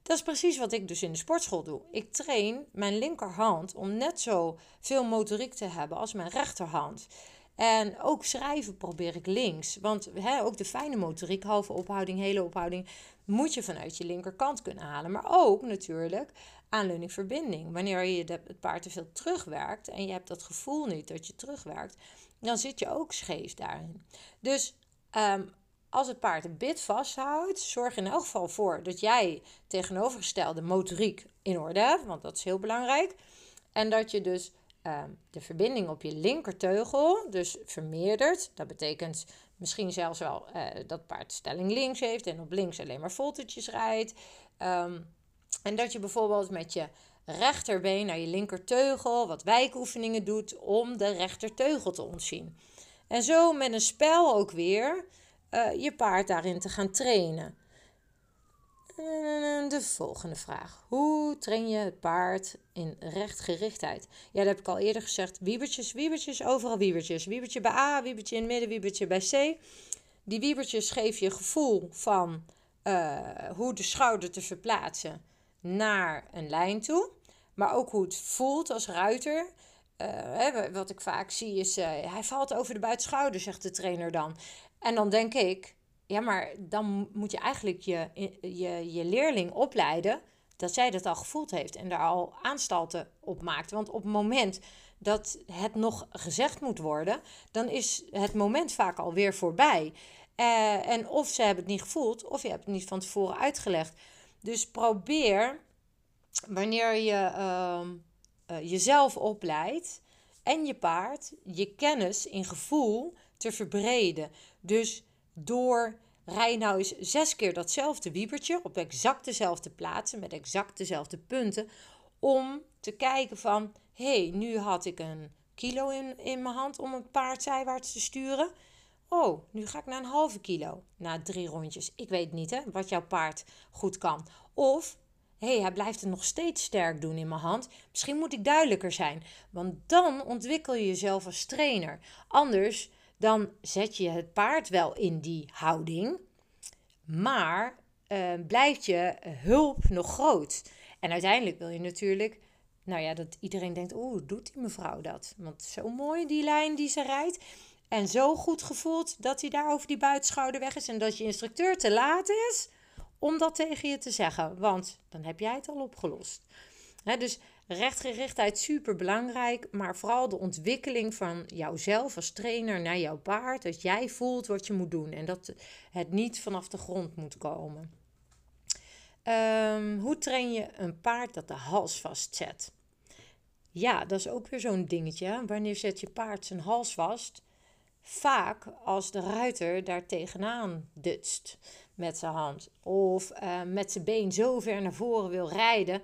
Dat is precies wat ik dus in de sportschool doe. Ik train mijn linkerhand om net zo veel motoriek te hebben als mijn rechterhand. En ook schrijven probeer ik links. Want hè, ook de fijne motoriek, halve ophouding, hele ophouding, moet je vanuit je linkerkant kunnen halen. Maar ook natuurlijk aanleuning verbinding. Wanneer je het paard te veel terugwerkt en je hebt dat gevoel niet dat je terugwerkt, dan zit je ook scheef daarin. Dus ehm, als het paard een bit vasthoudt, zorg in elk geval voor dat jij tegenovergestelde motoriek in orde hebt, want dat is heel belangrijk. En dat je dus Ehm, de verbinding op je linkerteugel dus vermeerdert. Dat betekent misschien zelfs wel uh, dat paard stelling links heeft en op links alleen maar voltetjes rijdt. Ehm, en dat je bijvoorbeeld met je rechterbeen naar je linkerteugel wat wijkoefeningen doet om de rechterteugel te ontzien. En zo met een spel ook weer uh, je paard daarin te gaan trainen. De volgende vraag. Hoe train je het paard in rechtgerichtheid? Ja, dat heb ik al eerder gezegd. Wiebertjes, wiebertjes, overal wiebertjes. Wiebertje bij A, wiebertje in het midden, wiebertje bij C. Die wiebertjes geven je gevoel van uh, hoe de schouder te verplaatsen naar een lijn toe. Maar ook hoe het voelt als ruiter. Uh, hè, wat ik vaak zie is, uh, hij valt over de buitenschouder, zegt de trainer dan. En dan denk ik, ja, maar dan moet je eigenlijk je, je, je leerling opleiden dat zij dat al gevoeld heeft en daar al aanstalten op maakt. Want op het moment dat het nog gezegd moet worden, dan is het moment vaak alweer voorbij. Uh, en of ze hebben het niet gevoeld, of je hebt het niet van tevoren uitgelegd. Dus probeer, wanneer je uh, uh, jezelf opleidt en je paard, je kennis in gevoel te verbreden. Dus door rij eens zes keer datzelfde wiebertje op exact dezelfde plaatsen met exact dezelfde punten. Om te kijken van, hé, hey, nu had ik een kilo in, in mijn hand om een paard zijwaarts te sturen. Oh, nu ga ik naar een halve kilo na drie rondjes. Ik weet niet hè, wat jouw paard goed kan. Of, hé, hey, hij blijft het nog steeds sterk doen in mijn hand. Misschien moet ik duidelijker zijn. Want dan ontwikkel je jezelf als trainer. Anders dan zet je het paard wel in die houding, maar uh, blijft je hulp nog groot. En uiteindelijk wil je natuurlijk, nou ja, dat iedereen denkt, oeh, doet die mevrouw dat? Want zo mooi die lijn die ze rijdt. En zo goed gevoeld dat hij daar over die buitenschouder weg is. En dat je instructeur te laat is om dat tegen je te zeggen. Want dan heb jij het al opgelost. dus Rechtgerichtheid super belangrijk, maar vooral de ontwikkeling van jouzelf als trainer naar jouw paard. Dat jij voelt wat je moet doen en dat het niet vanaf de grond moet komen. Um, hoe train je een paard dat de hals vastzet? Ja, dat is ook weer zo'n dingetje. Wanneer zet je paard zijn hals vast? Vaak als de ruiter daar tegenaan dutst met zijn hand. Of uh, met zijn been zo ver naar voren wil rijden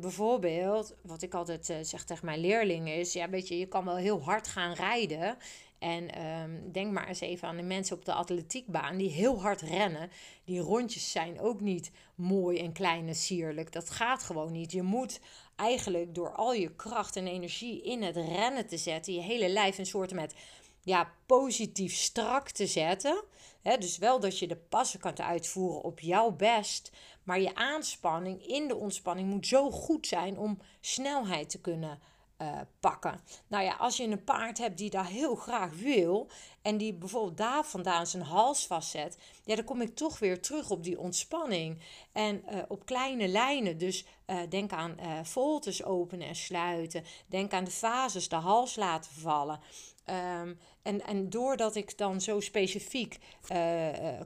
bijvoorbeeld, wat ik altijd zeg tegen mijn leerlingen is, ja, weet je, je kan wel heel hard gaan rijden. En ehm, denk maar eens even aan de mensen op de atletiekbaan die heel hard rennen. Die rondjes zijn ook niet mooi en klein en sierlijk. Dat gaat gewoon niet. Je moet eigenlijk door al je kracht en energie in het rennen te zetten, je hele lijf een soort met ja, positief strak te zetten. dus wel dat je de passen kan uitvoeren op jouw best. Maar je aanspanning in de ontspanning moet zo goed zijn om snelheid te kunnen uh, pakken. Nou ja, als je een paard hebt die dat heel graag wil en die bijvoorbeeld daar vandaan zijn hals vastzet, ja, dan kom ik toch weer terug op die ontspanning en uh, op kleine lijnen. Dus uh, denk aan voltes openen en sluiten. Denk aan de fases, de hals laten vallen. Um, en, en doordat ik dan zo specifiek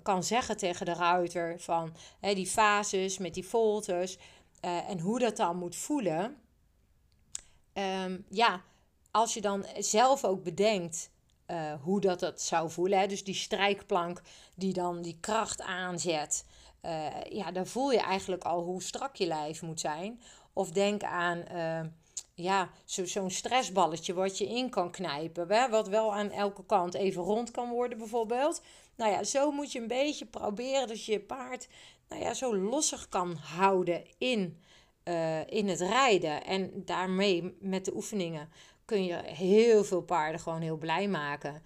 kan zeggen tegen de ruiter van hè, die fases met die voltes en hoe dat dan moet voelen, um, ja, als je dan zelf ook bedenkt hoe dat, dat zou voelen, hè, dus die strijkplank die dan die kracht aanzet, ja, dan voel je eigenlijk al hoe strak je lijf moet zijn. Of denk aan uh, ja, zo'n stressballetje wat je in kan knijpen, hè, wat wel aan elke kant even rond kan worden bijvoorbeeld. Nou ja, zo moet je een beetje proberen dat je je paard nou ja, zo lossig kan houden in uh, in het rijden. En daarmee met de oefeningen kun je heel veel paarden gewoon heel blij maken.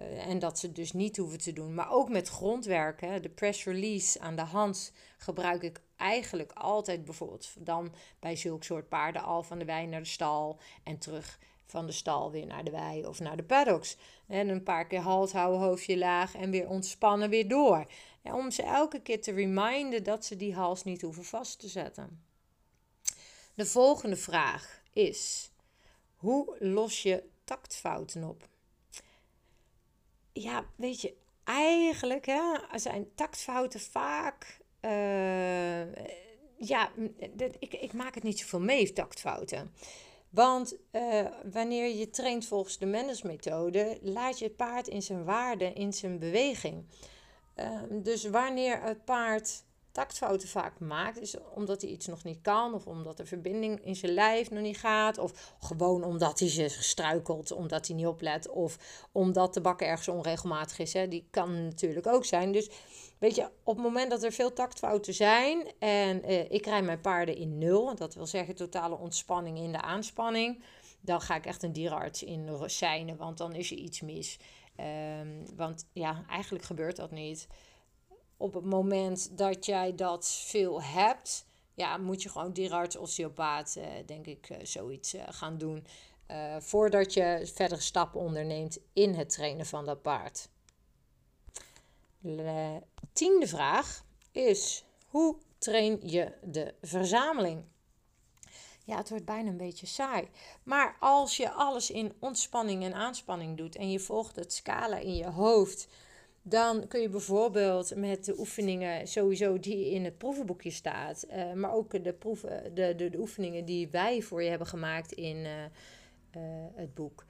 Uh, en dat ze dus niet hoeven te doen. Maar ook met grondwerk, hè, de press release aan de hand gebruik ik eigenlijk altijd bijvoorbeeld dan bij zulk soort paarden al van de wei naar de stal en terug van de stal weer naar de wei of naar de paddocks. En een paar keer halt houden, hoofdje laag en weer ontspannen weer door. Om ze elke keer te reminden dat ze die hals niet hoeven vast te zetten. De volgende vraag is: hoe los je tactfouten op? Ja, weet je, eigenlijk hè, zijn tactfouten vaak. Uh, ja, ik, ik maak het niet zoveel mee, tactfouten. Want uh, wanneer je traint volgens de Mendes-methode, laat je het paard in zijn waarde, in zijn beweging. Uh, dus wanneer het paard tactfouten vaak maakt, is omdat hij iets nog niet kan, of omdat de verbinding in zijn lijf nog niet gaat, of gewoon omdat hij zich struikelt, omdat hij niet oplet, of omdat de bakken ergens onregelmatig is. Hè. Die kan natuurlijk ook zijn. Dus weet je, op het moment dat er veel tactfouten zijn en eh, ik rij mijn paarden in nul, dat wil zeggen totale ontspanning in de aanspanning, dan ga ik echt een dierenarts in seinen, want dan is er iets mis. Um, want ja, eigenlijk gebeurt dat niet op het moment dat jij dat veel hebt, ja, moet je gewoon dierarts, osteopaat, uh, denk ik, uh, zoiets gaan doen. voordat je verdere stappen onderneemt in het trainen van dat paard. De tiende vraag is: hoe train je de verzameling? Ja, het wordt bijna een beetje saai. Maar als je alles in ontspanning en aanspanning doet en je volgt het scala in je hoofd dan kun je bijvoorbeeld met de oefeningen sowieso die in het proevenboekje staat, uh, maar ook de, proeven, de, de, de, oefeningen die wij voor je hebben gemaakt in uh, uh, het boek,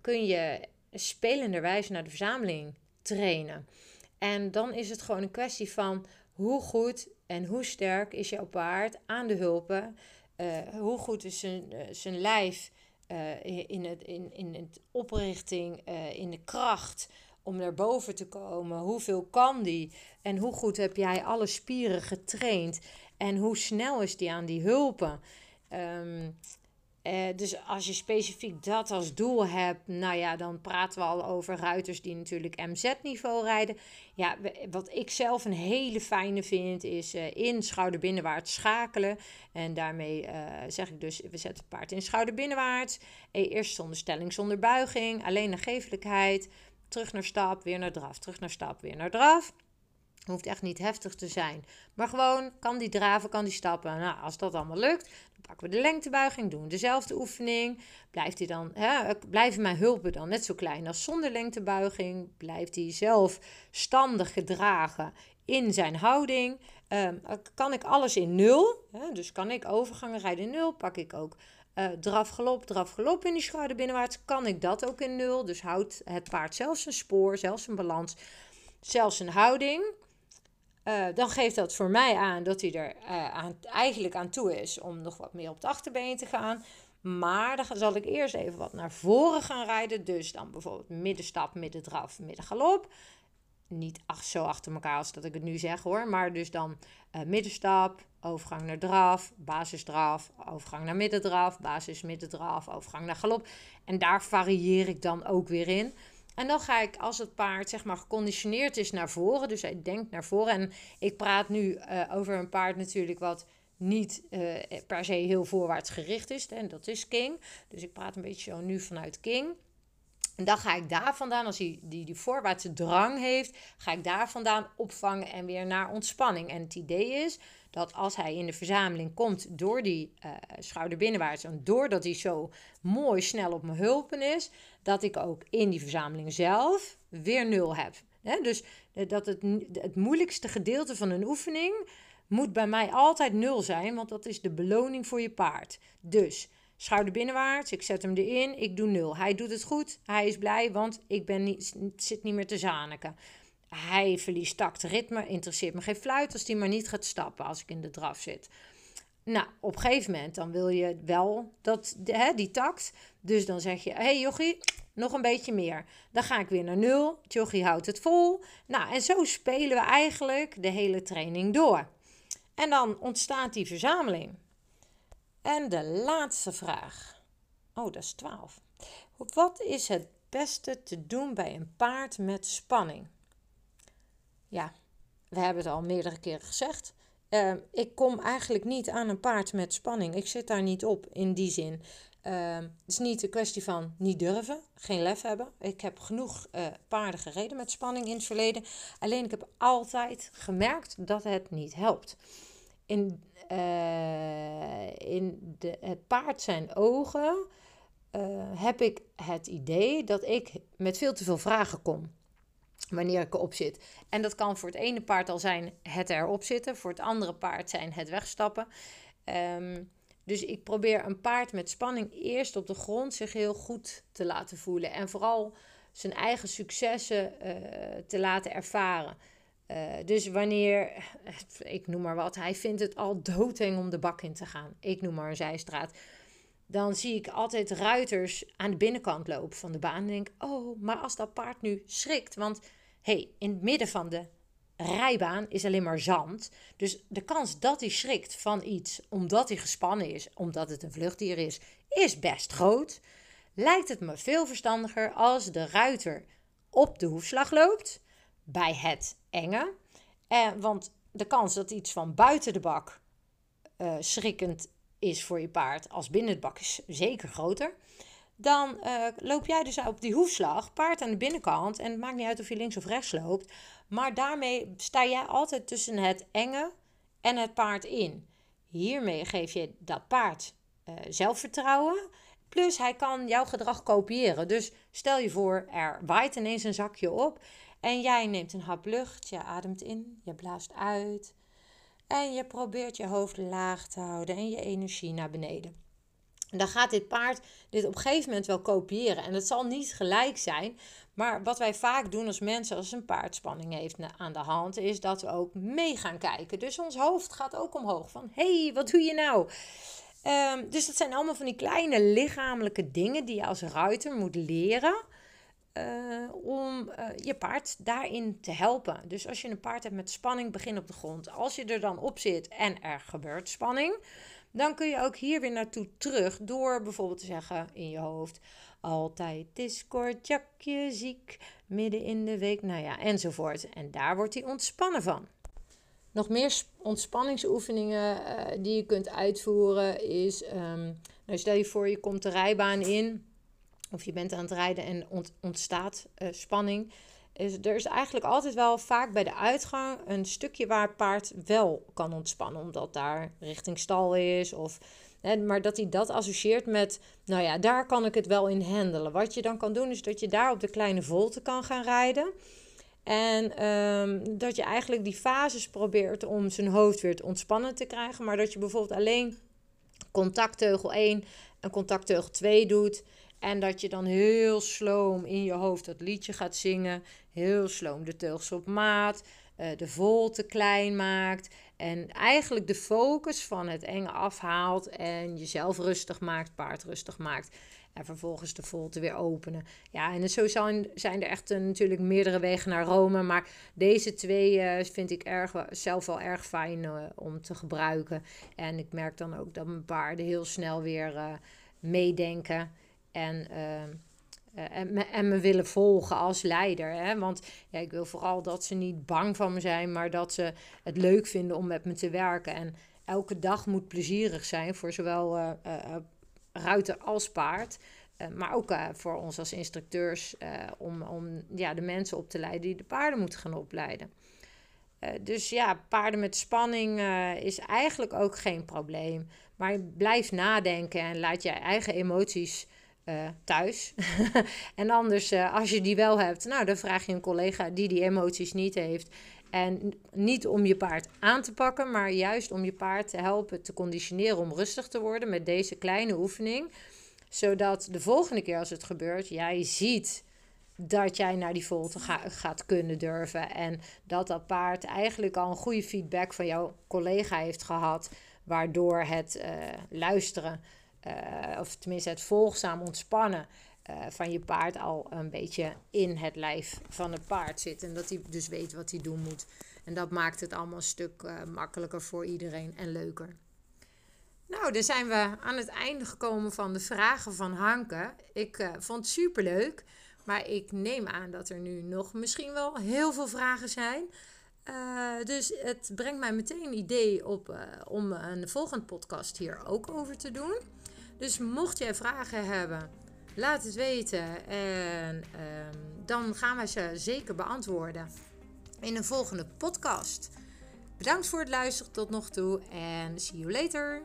kun je spelenderwijs naar de verzameling trainen. En dan is het gewoon een kwestie van hoe goed en hoe sterk is jouw paard aan de hulpen, hoe goed is zijn, zijn lijf in, het, in, in het oprichting, in de kracht om naar boven te komen? Hoeveel kan die? En hoe goed heb jij alle spieren getraind? En hoe snel is die aan die hulpen? Ehm, eh, dus als je specifiek dat als doel hebt, nou ja, dan praten we al over ruiters die natuurlijk MZ-niveau rijden. Ja, wat ik zelf een hele fijne vind, is uh, in schouderbinnenwaarts schakelen. En daarmee uh, zeg ik dus, we zetten het paard in schouderbinnenwaarts. Eerst zonder stelling, zonder buiging, alleen naar geeflijkheid terug naar stap, weer naar draf, terug naar stap, weer naar draf. Hoeft echt niet heftig te zijn. Maar gewoon, kan die draven, kan die stappen. Nou, als dat allemaal lukt, dan pakken we de lengtebuiging, doen dezelfde oefening. Blijft hij dan, hè, blijven mijn hulpen dan net zo klein als zonder lengtebuiging? Blijft hij zelfstandig gedragen in zijn houding? Um, kan ik alles in nul? Hè, dus kan ik overgangen rijden in nul? Pak ik ook uh, draf, in die schouder binnenwaarts. Kan ik dat ook in nul? Dus houdt het paard zelfs een spoor, zelfs een balans, zelfs een houding. Uh, dan geeft dat voor mij aan dat hij er aan, eigenlijk aan toe is om nog wat meer op het achterbeen te gaan. Maar dan zal ik eerst even wat naar voren gaan rijden. Dus dan bijvoorbeeld middenstap, middendraf, middengalop. Niet ach, zo achter elkaar als dat ik het nu zeg hoor. Maar dus dan uh, middenstap, overgang naar draf, basisdraf, overgang naar middendraf, basis middendraf, overgang naar galop. En daar varieer ik dan ook weer in. En dan ga ik als het paard zeg maar geconditioneerd is naar voren, dus hij denkt naar voren. En ik praat nu uh, over een paard natuurlijk wat niet uh, per se heel voorwaarts gericht is. En dat is King. Dus ik praat een beetje zo nu vanuit King. En dan ga ik daar vandaan, als hij die, die voorwaartse drang heeft, ga ik daar vandaan opvangen en weer naar ontspanning. En het idee is dat als hij in de verzameling komt door die uh, schouderbinnenwaarts en doordat hij zo mooi snel op mijn hulpen is, dat ik ook in die verzameling zelf weer nul heb. dus eh, dat het, het moeilijkste gedeelte van een oefening moet bij mij altijd nul zijn, want dat is de beloning voor je paard. Dus schouder binnenwaarts, ik zet hem erin, ik doe nul. Hij doet het goed, hij is blij, want ik ben niet, zit niet meer te zaniken. Hij verliest takt ritme, interesseert me geen fluit als hij maar niet gaat stappen als ik in de draf zit. Nou, op een gegeven moment dan wil je wel dat, hè, die takt. Dus dan zeg je, hé hey, jochie, nog een beetje meer. Dan ga ik weer naar nul. Jochie houdt het vol. Nou, en zo spelen we eigenlijk de hele training door. En dan ontstaat die verzameling. En de laatste vraag. Oh, dat is 12. Wat is het beste te doen bij een paard met spanning? Ja, we hebben het al meerdere keren gezegd. Uh, ik kom eigenlijk niet aan een paard met spanning. Ik zit daar niet op in die zin. Uh, het is niet een kwestie van niet durven, geen lef hebben. Ik heb genoeg uh, paarden gereden met spanning in het verleden. Alleen ik heb altijd gemerkt dat het niet helpt. In, uh, in de, het paard zijn ogen heb ik het idee dat ik met veel te veel vragen kom wanneer ik erop zit. En dat kan voor het ene paard al zijn het erop zitten, voor het andere paard zijn het wegstappen. Um, dus ik probeer een paard met spanning eerst op de grond zich heel goed te laten voelen. En vooral zijn eigen successen uh, te laten ervaren. Uh, dus wanneer, ik noem maar wat, hij vindt het al doodeng om de bak in te gaan. Ik noem maar een zijstraat. Dan zie ik altijd ruiters aan de binnenkant lopen van de baan. En denk, oh, maar als dat paard nu schrikt. Want hey, in het midden van de rijbaan is alleen maar zand. Dus de kans dat hij schrikt van iets omdat hij gespannen is, omdat het een vluchtdier is, is best groot. Lijkt het me veel verstandiger als de ruiter op de hoefslag loopt bij het enge. Eh, want de kans dat iets van buiten de bak uh, schrikkend is voor je paard als binnen het bak is zeker groter dan uh, loop jij dus op die hoefslag, paard aan de binnenkant. En het maakt niet uit of je links of rechts loopt. Maar daarmee sta jij altijd tussen het enge en het paard in. Hiermee geef je dat paard uh, zelfvertrouwen. Plus hij kan jouw gedrag kopiëren. Dus stel je voor, er waait ineens een zakje op. En jij neemt een hap lucht, je ademt in, je blaast uit. En je probeert je hoofd laag te houden en je energie naar beneden dan gaat dit paard dit op een gegeven moment wel kopiëren. En het zal niet gelijk zijn. Maar wat wij vaak doen als mensen, als een paard spanning heeft aan de hand, is dat we ook mee gaan kijken. Dus ons hoofd gaat ook omhoog. Van hey, wat doe je nou? Um, dus dat zijn allemaal van die kleine lichamelijke dingen die je als ruiter moet leren. Uh, om uh, je paard daarin te helpen. Dus als je een paard hebt met spanning, begin op de grond. Als je er dan op zit en er gebeurt spanning, dan kun je ook hier weer naartoe terug door bijvoorbeeld te zeggen in je hoofd: altijd is kortjakje ziek, midden in de week, nou ja, enzovoort. En daar wordt hij ontspannen van. Nog meer ontspanningsoefeningen uh, die je kunt uitvoeren is: um, nou stel je voor, je komt de rijbaan in. Of je bent aan het rijden en ontstaat uh, spanning is, er is eigenlijk altijd wel vaak bij de uitgang een stukje waar het paard wel kan ontspannen. Omdat daar richting stal is. Of, hè, maar dat hij dat associeert met, nou ja, daar kan ik het wel in handelen. Wat je dan kan doen is dat je daar op de kleine volte kan gaan rijden. En um, dat je eigenlijk die fases probeert om zijn hoofd weer te ontspannen te krijgen. Maar dat je bijvoorbeeld alleen contactteugel 1 en contactteugel 2 doet. En dat je dan heel sloom in je hoofd dat liedje gaat zingen. Heel sloom de teugels op maat. de vol te klein maakt. En eigenlijk de focus van het enge afhaalt en jezelf rustig maakt, paard rustig maakt. En vervolgens de volte weer openen. Ja, en zo zijn, zijn er echt uh, natuurlijk meerdere wegen naar Rome. Maar deze twee uh, vind ik erg, zelf wel erg fijn om te gebruiken. En ik merk dan ook dat mijn paarden heel snel weer meedenken. En en, me, en me willen volgen als leider. Hè? Want ja, ik wil vooral dat ze niet bang van me zijn, maar dat ze het leuk vinden om met me te werken. En elke dag moet plezierig zijn voor zowel uh, uh, ruiter als paard. Maar ook voor ons als instructeurs om, om ja, de mensen op te leiden die de paarden moeten gaan opleiden. dus ja, paarden met spanning is eigenlijk ook geen probleem. Maar blijf nadenken en laat je eigen emoties uh, thuis. en anders, uh, als je die wel hebt, nou, dan vraag je een collega die die emoties niet heeft. En niet om je paard aan te pakken, maar juist om je paard te helpen te conditioneren om rustig te worden met deze kleine oefening. Zodat de volgende keer als het gebeurt, jij ziet dat jij naar die volte ga, gaat kunnen durven. En dat dat paard eigenlijk al een goede feedback van jouw collega heeft gehad. Waardoor het uh, luisteren uh, of tenminste het volgzaam ontspannen uh, van je paard al een beetje in het lijf van het paard zit. En dat hij dus weet wat hij doen moet. En dat maakt het allemaal een stuk uh, makkelijker voor iedereen en leuker. Nou, dan zijn we aan het einde gekomen van de vragen van Hanke. Ik vond het super leuk. Maar ik neem aan dat er nu nog misschien wel heel veel vragen zijn. dus het brengt mij meteen een idee op om een volgende podcast hier ook over te doen. Dus mocht jij vragen hebben, laat het weten. En um, dan gaan we ze zeker beantwoorden in een volgende podcast. Bedankt voor het luisteren tot nog toe en see you later.